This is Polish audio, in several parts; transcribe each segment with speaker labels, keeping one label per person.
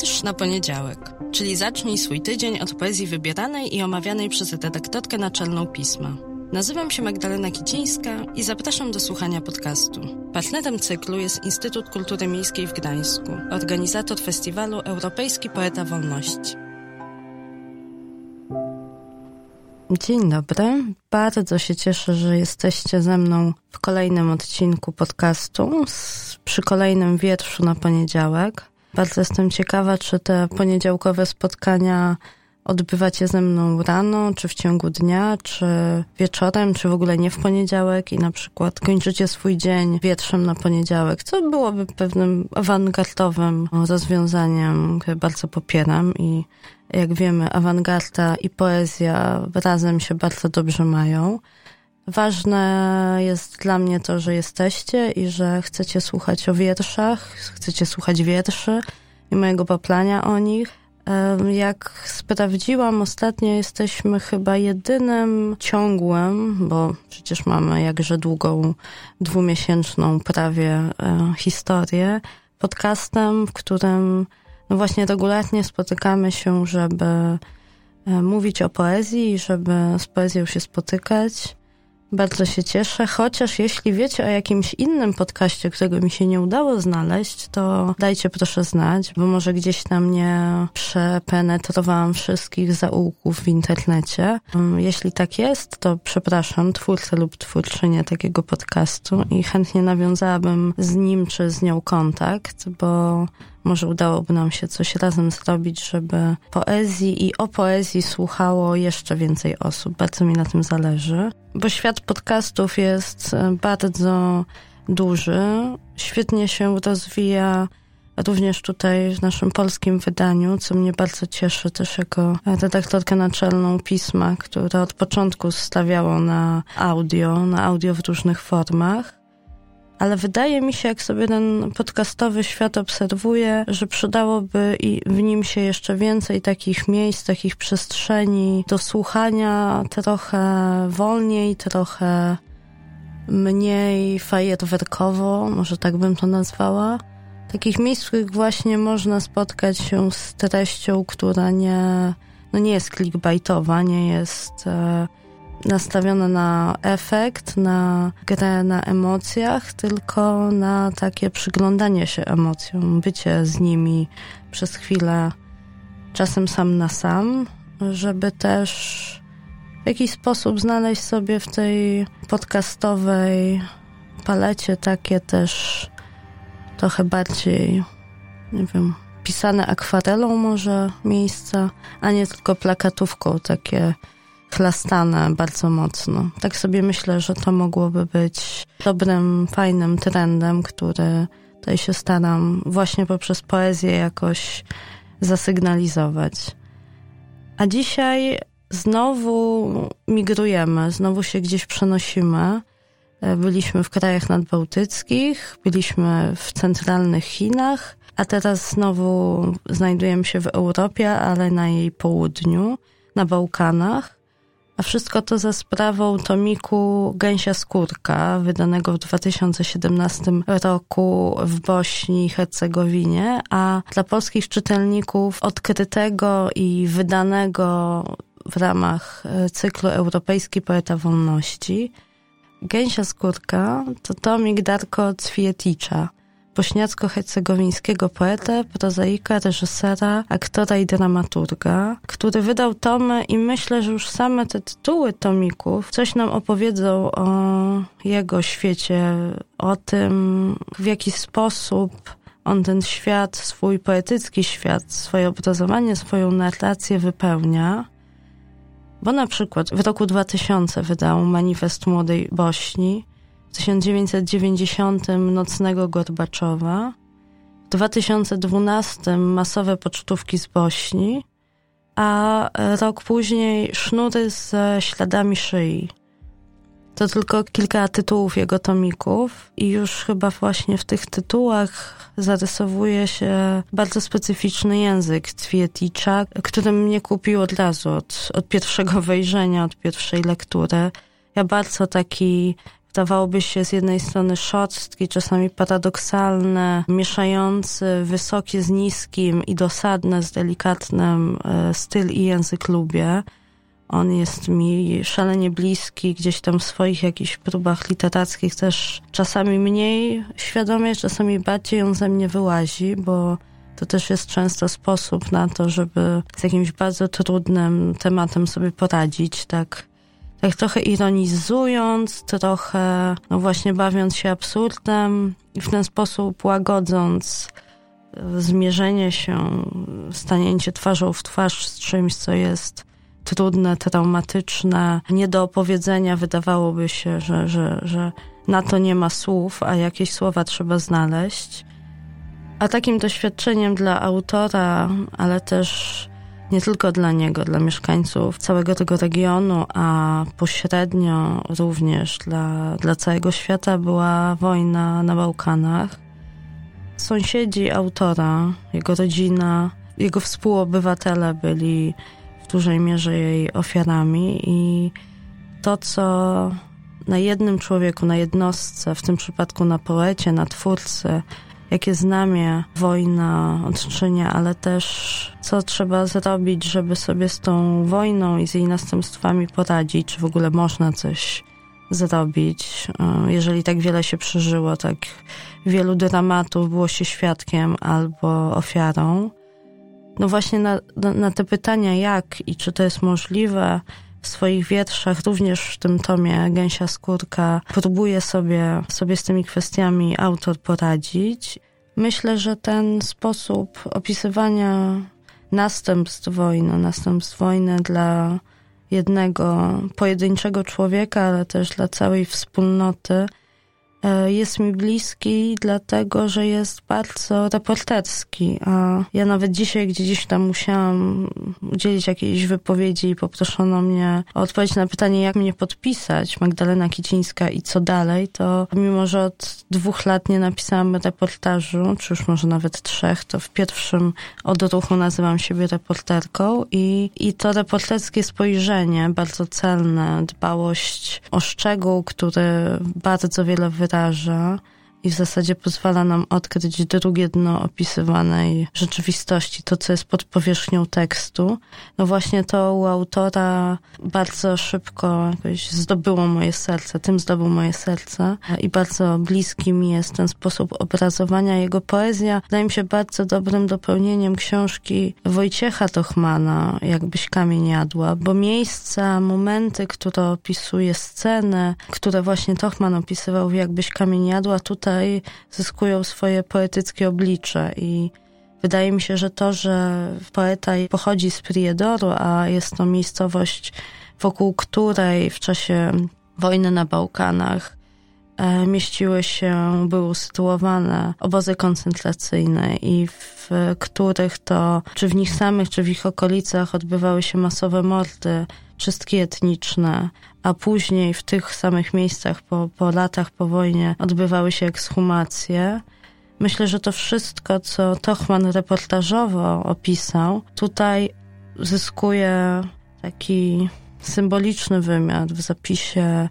Speaker 1: Wiersz na poniedziałek, czyli zacznij swój tydzień od poezji wybieranej i omawianej przez redaktorkę naczelną pisma. Nazywam się Magdalena Kicińska i zapraszam do słuchania podcastu. Partnerem cyklu jest Instytut Kultury Miejskiej w Gdańsku, organizator festiwalu Europejski Poeta Wolności. Dzień dobry. Bardzo się cieszę, że jesteście ze mną w kolejnym odcinku podcastu przy kolejnym wierszu na poniedziałek. Bardzo jestem ciekawa, czy te poniedziałkowe spotkania odbywacie ze mną rano, czy w ciągu dnia, czy wieczorem, czy w ogóle nie w poniedziałek i na przykład kończycie swój dzień wietrzem na poniedziałek, co byłoby pewnym awangardowym rozwiązaniem, które bardzo popieram i jak wiemy, awangarda i poezja razem się bardzo dobrze mają. Ważne jest dla mnie to, że jesteście i że chcecie słuchać o wierszach, chcecie słuchać wierszy i mojego poplania o nich. Jak sprawdziłam, ostatnio jesteśmy chyba jedynym ciągłym, bo przecież mamy jakże długą, dwumiesięczną prawie e, historię, podcastem, w którym no właśnie regularnie spotykamy się, żeby e, mówić o poezji, żeby z poezją się spotykać. Bardzo się cieszę, chociaż jeśli wiecie o jakimś innym podcaście, którego mi się nie udało znaleźć, to dajcie proszę znać, bo może gdzieś tam nie przepenetrowałam wszystkich zaułków w internecie. Mm, jeśli tak jest, to przepraszam twórcę lub twórczynię takiego podcastu i chętnie nawiązałabym z nim czy z nią kontakt, bo może udałoby nam się coś razem zrobić, żeby poezji i o poezji słuchało jeszcze więcej osób. Bardzo mi na tym zależy, bo świat podcastów jest e, bardzo duży, świetnie się rozwija również tutaj w naszym polskim wydaniu, co mnie bardzo cieszy. Też jako redaktorkę naczelną pisma, które od początku stawiało na audio, na audio w różnych formach ale wydaje mi się, jak sobie ten podcastowy świat obserwuję, że przydałoby i w nim się jeszcze więcej takich miejsc, takich przestrzeni do słuchania trochę wolniej, trochę mniej fajerwerkowo, może tak bym to nazwała. Takich miejsc, w których właśnie można spotkać się z treścią, która nie, no nie jest clickbaitowa, nie jest e, nastawione na efekt, na grę na emocjach, tylko na takie przyglądanie się emocjom, bycie z nimi przez chwilę, czasem sam na sam, żeby też w jakiś sposób znaleźć sobie w tej podcastowej palecie takie też trochę bardziej, nie wiem, pisane akwarelą może miejsca, a nie tylko plakatówką takie chlastane bardzo mocno. Tak sobie myślę, że to mogłoby być dobrym, fajnym trendem, który tutaj się staram właśnie poprzez poezję jakoś zasygnalizować. A dzisiaj znowu migrujemy, znowu się gdzieś przenosimy. Byliśmy w krajach nadbałtyckich, byliśmy w centralnych Chinach, a teraz znowu znajdujemy się w Europie, ale na jej południu, na Bałkanach. A wszystko to za sprawą tomiku Gęsia Skórka, wydanego w 2017 roku w Bośni i Hercegowinie, a dla polskich czytelników odkrytego i wydanego w ramach e, cyklu Europejski Poeta Wolności. Gęsia Skórka to tomik Darko Cwieticza, bośniacko-hercegowińskiego poetę, prozaika, reżysera, aktora i dramaturga, który wydał tomy i myślę, że już same te tytuły tomików coś nam opowiedzą o jego świecie, o tym, w jaki sposób on ten świat, swój poetycki świat, swoje obrazowanie, swoją narrację wypełnia. Bo na przykład w roku 2000 wydał Manifest Młodej Bośni, w 1990 Nocnego Gorbaczowa, w 2012 masowe pocztówki z Bośni, a rok później sznury ze śladami szyi. To tylko kilka tytułów jego tomików i już chyba właśnie w tych tytułach zarysowuje się bardzo specyficzny język Twieticza, który mnie kupił od razu, od, od pierwszego wejrzenia, od pierwszej lektury. Ja bardzo taki zdawałoby się z jednej strony szorstki, czasami paradoksalne, mieszający wysokie z niskim i dosadne z delikatnym e, styl i język lubię. On jest mi szalenie bliski, gdzieś tam w swoich jakichś próbach literackich też czasami mniej świadomie, czasami bardziej on ze mnie wyłazi, bo to też jest często sposób na to, żeby z jakimś bardzo trudnym tematem sobie poradzić, tak, tak trochę ironizując, trochę no właśnie bawiąc się absurdem i w ten sposób łagodząc e, zmierzenie się, stanięcie twarzą w twarz z czymś, co jest trudne, traumatyczne, nie do opowiedzenia. Wydawałoby się, że, że, że na to nie ma słów, a jakieś słowa trzeba znaleźć. A takim doświadczeniem dla autora, ale też nie tylko dla niego, dla mieszkańców całego tego regionu, a pośrednio również dla, dla całego świata była wojna na Bałkanach. Sąsiedzi autora, jego rodzina, jego współobywatele byli w dużej mierze jej ofiarami i to, co na jednym człowieku, na jednostce, w tym przypadku na poecie, na twórcy, jakie znamie wojna odczynia, ale też co trzeba zrobić, żeby sobie z tą wojną i z jej następstwami poradzić, czy w ogóle można coś zrobić. E, jeżeli tak wiele się przeżyło, tak wielu dramatów było się świadkiem albo ofiarą. No właśnie na, na, na te pytania jak i czy to jest możliwe, w swoich wierszach, również w tym tomie Gęsia Skórka, próbuje sobie, sobie z tymi kwestiami autor poradzić. Myślę, że ten sposób opisywania następstw wojny, następstw wojny dla jednego pojedynczego człowieka, ale też dla całej wspólnoty, jest mi bliski, dlatego że jest bardzo reporterski. A ja nawet dzisiaj, gdzie gdzieś tam musiałam udzielić jakiejś wypowiedzi i poproszono mnie o odpowiedź na pytanie, jak mnie podpisać, Magdalena Kicińska i co dalej, to mimo, że od dwóch lat nie napisałam reportażu, czy już może nawet trzech, to w pierwszym odruchu nazywam siebie reporterką i, i to reporterskie spojrzenie, bardzo celne, dbałość o szczegół, który bardzo wiele wyraża wydarza i w zasadzie pozwala nam odkryć drugie dno opisywanej rzeczywistości, to co jest pod powierzchnią tekstu. No właśnie to u autora bardzo szybko jakoś zdobyło moje serce, tym zdobył moje serce i bardzo bliski mi jest ten sposób obrazowania. Jego poezja wydaje mi się bardzo dobrym dopełnieniem książki Wojciecha Tochmana, jakbyś kamień jadła, bo miejsca, momenty, które opisuje, sceny, które właśnie Tochman opisywał w Jakbyś kamień jadła, tutaj tutaj zyskują swoje poetyckie oblicze i wydaje mi się, że to, że poeta pochodzi z Priedoru, a jest to miejscowość, wokół której w czasie wojny na Bałkanach mieściły się, były usytuowane obozy koncentracyjne i w których to, czy w nich samych, czy w ich okolicach odbywały się masowe mordy, czystki etniczne, a później w tych samych miejscach po, po latach po wojnie odbywały się ekshumacje. Myślę, że to wszystko, co Tochman reportażowo opisał, tutaj zyskuje taki symboliczny wymiar w zapisie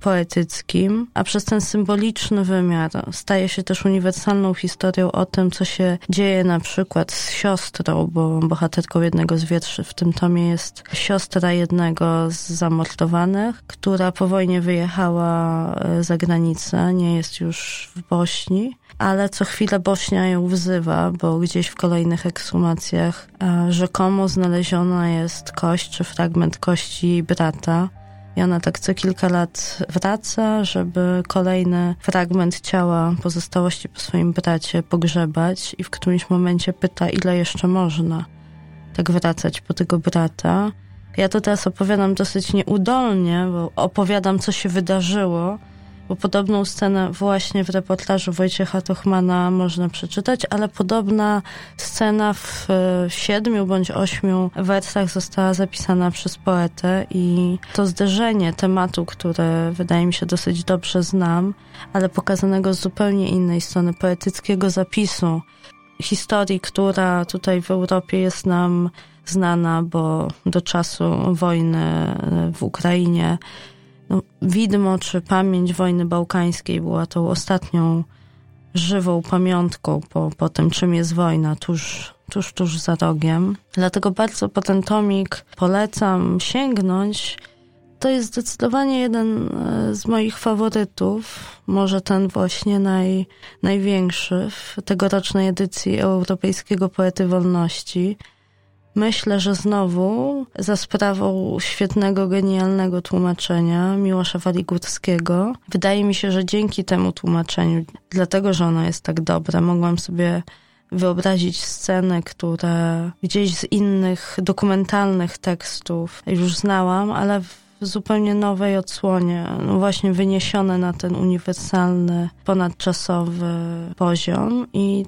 Speaker 1: poetyckim, a przez ten symboliczny wymiar staje się też uniwersalną historią o tym, co się dzieje na przykład z siostrą, bo bohaterką jednego z wierszy w tym tomie jest siostra jednego z zamordowanych, która po wojnie wyjechała e, za granicę, nie jest już w Bośni, ale co chwilę Bośnia ją wzywa, bo gdzieś w kolejnych ekshumacjach e, rzekomo znaleziona jest kość czy fragment kości jej brata, i ona tak co kilka lat wraca, żeby kolejny fragment ciała pozostałości po swoim bracie pogrzebać i w którymś momencie pyta, ile jeszcze można tak wracać po tego brata. Ja to teraz opowiadam dosyć nieudolnie, bo opowiadam, co się wydarzyło, bo podobną scenę właśnie w reportażu Wojciecha Tochmana można przeczytać, ale podobna scena w siedmiu bądź ośmiu wersach została zapisana przez poetę i to zderzenie tematu, które wydaje mi się dosyć dobrze znam, ale pokazanego z zupełnie innej strony poetyckiego zapisu historii, która tutaj w Europie jest nam znana, bo do czasu wojny w Ukrainie no, widmo czy pamięć wojny bałkańskiej była tą ostatnią żywą pamiątką po, po tym, czym jest wojna, tuż, tuż, tuż za rogiem. Dlatego bardzo po ten tomik polecam sięgnąć. To jest zdecydowanie jeden e, z moich faworytów, może ten właśnie naj, największy w tegorocznej edycji Europejskiego Poety Wolności. Myślę, że znowu za sprawą świetnego, genialnego tłumaczenia Miłosza Waligórskiego. Wydaje mi się, że dzięki temu tłumaczeniu, dlatego, że ono jest tak dobre, mogłam sobie wyobrazić sceny, które gdzieś z innych dokumentalnych tekstów już znałam, ale w zupełnie nowej odsłonie, no właśnie wyniesione na ten uniwersalny, ponadczasowy poziom i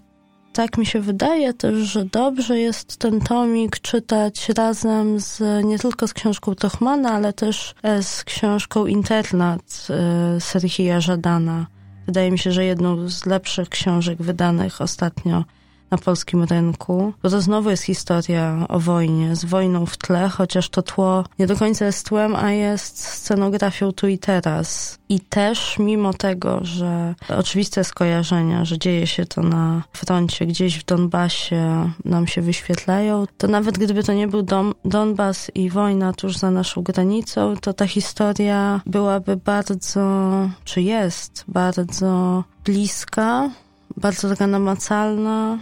Speaker 1: tak mi się wydaje też, że dobrze jest ten tomik czytać razem z nie tylko z książką Tochmana, ale też e, z książką Internat e, Serhija Żadana. Wydaje mi się, że jedną z lepszych książek wydanych ostatnio na polskim rynku, bo to znowu jest historia o wojnie, z wojną w tle, chociaż to tło nie do końca jest tłem, a jest scenografią tu i teraz. I też mimo tego, że oczywiste skojarzenia, że dzieje się to na froncie, gdzieś w Donbasie nam się wyświetlają, to nawet gdyby to nie był Don Donbas i wojna tuż za naszą granicą, to ta historia byłaby bardzo, czy jest bardzo bliska, bardzo taka namacalna,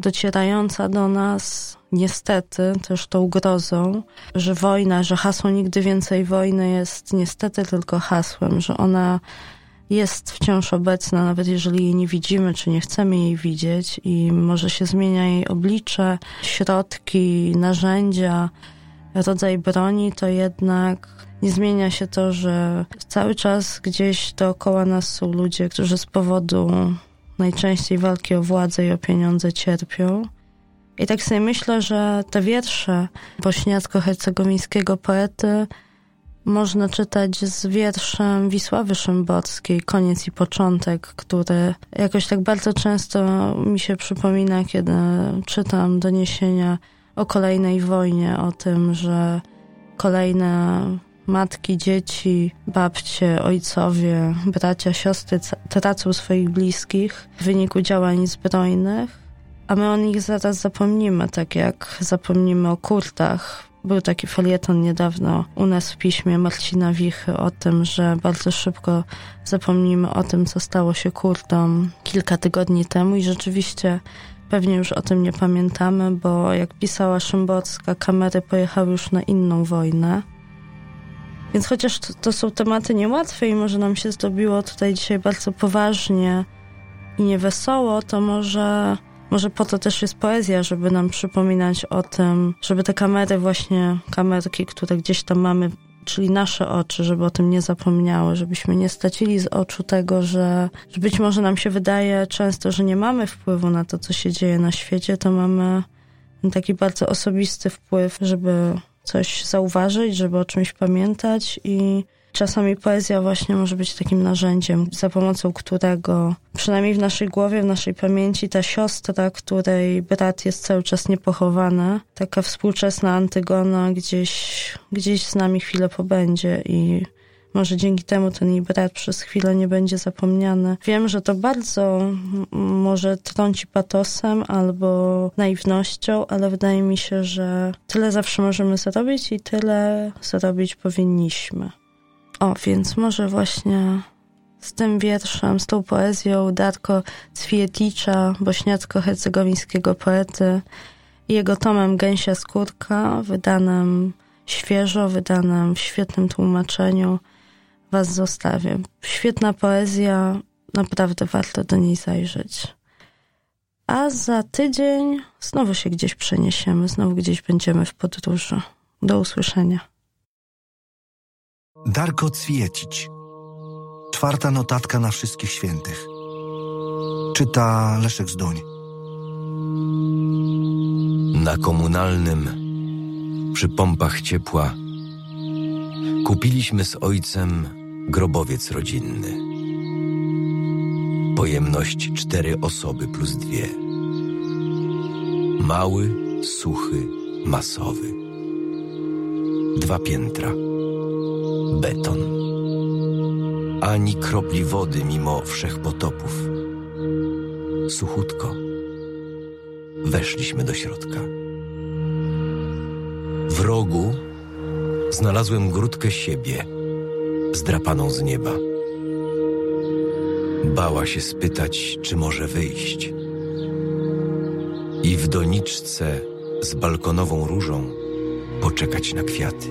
Speaker 1: docierająca do nas niestety też tą grozą, że wojna, że hasło nigdy więcej wojny jest niestety tylko hasłem, że ona jest wciąż obecna, nawet jeżeli jej nie widzimy, czy nie chcemy jej widzieć i może się zmienia jej oblicze, środki, narzędzia, rodzaj broni, to jednak nie zmienia się to, że cały czas gdzieś dookoła nas są ludzie, którzy z powodu najczęściej walki o władzę i o pieniądze cierpią. I tak sobie myślę, że te wiersze bośniacko-hercegowińskiego poety można czytać z wierszem Wisławy Szymborskiej, Koniec i Początek, który jakoś tak bardzo często mi się przypomina, kiedy czytam doniesienia o kolejnej wojnie, o tym, że kolejne matki, dzieci, babcie, ojcowie, bracia, siostry tracą swoich bliskich w wyniku działań zbrojnych, a my o nich zaraz zapomnimy, tak jak zapomnimy o kurtach. Był taki felieton niedawno u nas w piśmie Marcina Wichy o tym, że bardzo szybko zapomnimy o tym, co stało się kurtom kilka tygodni temu i rzeczywiście pewnie już o tym nie pamiętamy, bo jak pisała Szymborska, kamery pojechały już na inną wojnę. Więc chociaż to, to, są tematy niełatwe i może nam się zdobiło tutaj dzisiaj bardzo poważnie i niewesoło, to może, może po to też jest poezja, żeby nam przypominać o tym, żeby te kamery właśnie, kamerki, które gdzieś tam mamy, czyli nasze oczy, żeby o tym nie zapomniały, żebyśmy nie stracili z oczu tego, że, że być może nam się wydaje często, że nie mamy wpływu na to, co się dzieje na świecie, to mamy taki bardzo osobisty wpływ, żeby coś zauważyć, żeby o czymś pamiętać i czasami poezja właśnie może być takim narzędziem, za pomocą którego, przynajmniej w naszej głowie, w naszej pamięci, ta siostra, której brat jest cały czas niepochowany, taka współczesna Antygona gdzieś, gdzieś z nami chwilę pobędzie i może dzięki temu ten jej brat przez chwilę nie będzie zapomniany. Wiem, że to bardzo może trąci patosem albo naiwnością, ale wydaje mi się, że tyle zawsze możemy zrobić i tyle zrobić powinniśmy. O, więc może właśnie z tym wierszem, z tą poezją Darko Cwietlicza, bośniacko-hercegowińskiego poety i jego tomem Gęsia Skórka, wydanym świeżo, wydanym w świetnym tłumaczeniu, was zostawię. Świetna poezja, naprawdę warto do niej zajrzeć. A za tydzień znowu się gdzieś przeniesiemy, znowu gdzieś będziemy w podróży. Do usłyszenia.
Speaker 2: Darko Cwiecić. Czwarta notatka na wszystkich świętych. Czyta Leszek Zduń.
Speaker 3: Na komunalnym, przy pompach ciepła, kupiliśmy z ojcem grobowiec rodzinny. Pojemność cztery osoby plus dwie. Mały, suchy, masowy. Dwa piętra. Beton. Ani kropli wody mimo wszechpotopów. Suchutko. Weszliśmy do środka. W rogu znalazłem grudkę siebie, zdrapaną z nieba. Bała się spytać, czy może wyjść. I w doniczce z balkonową różą poczekać na kwiaty.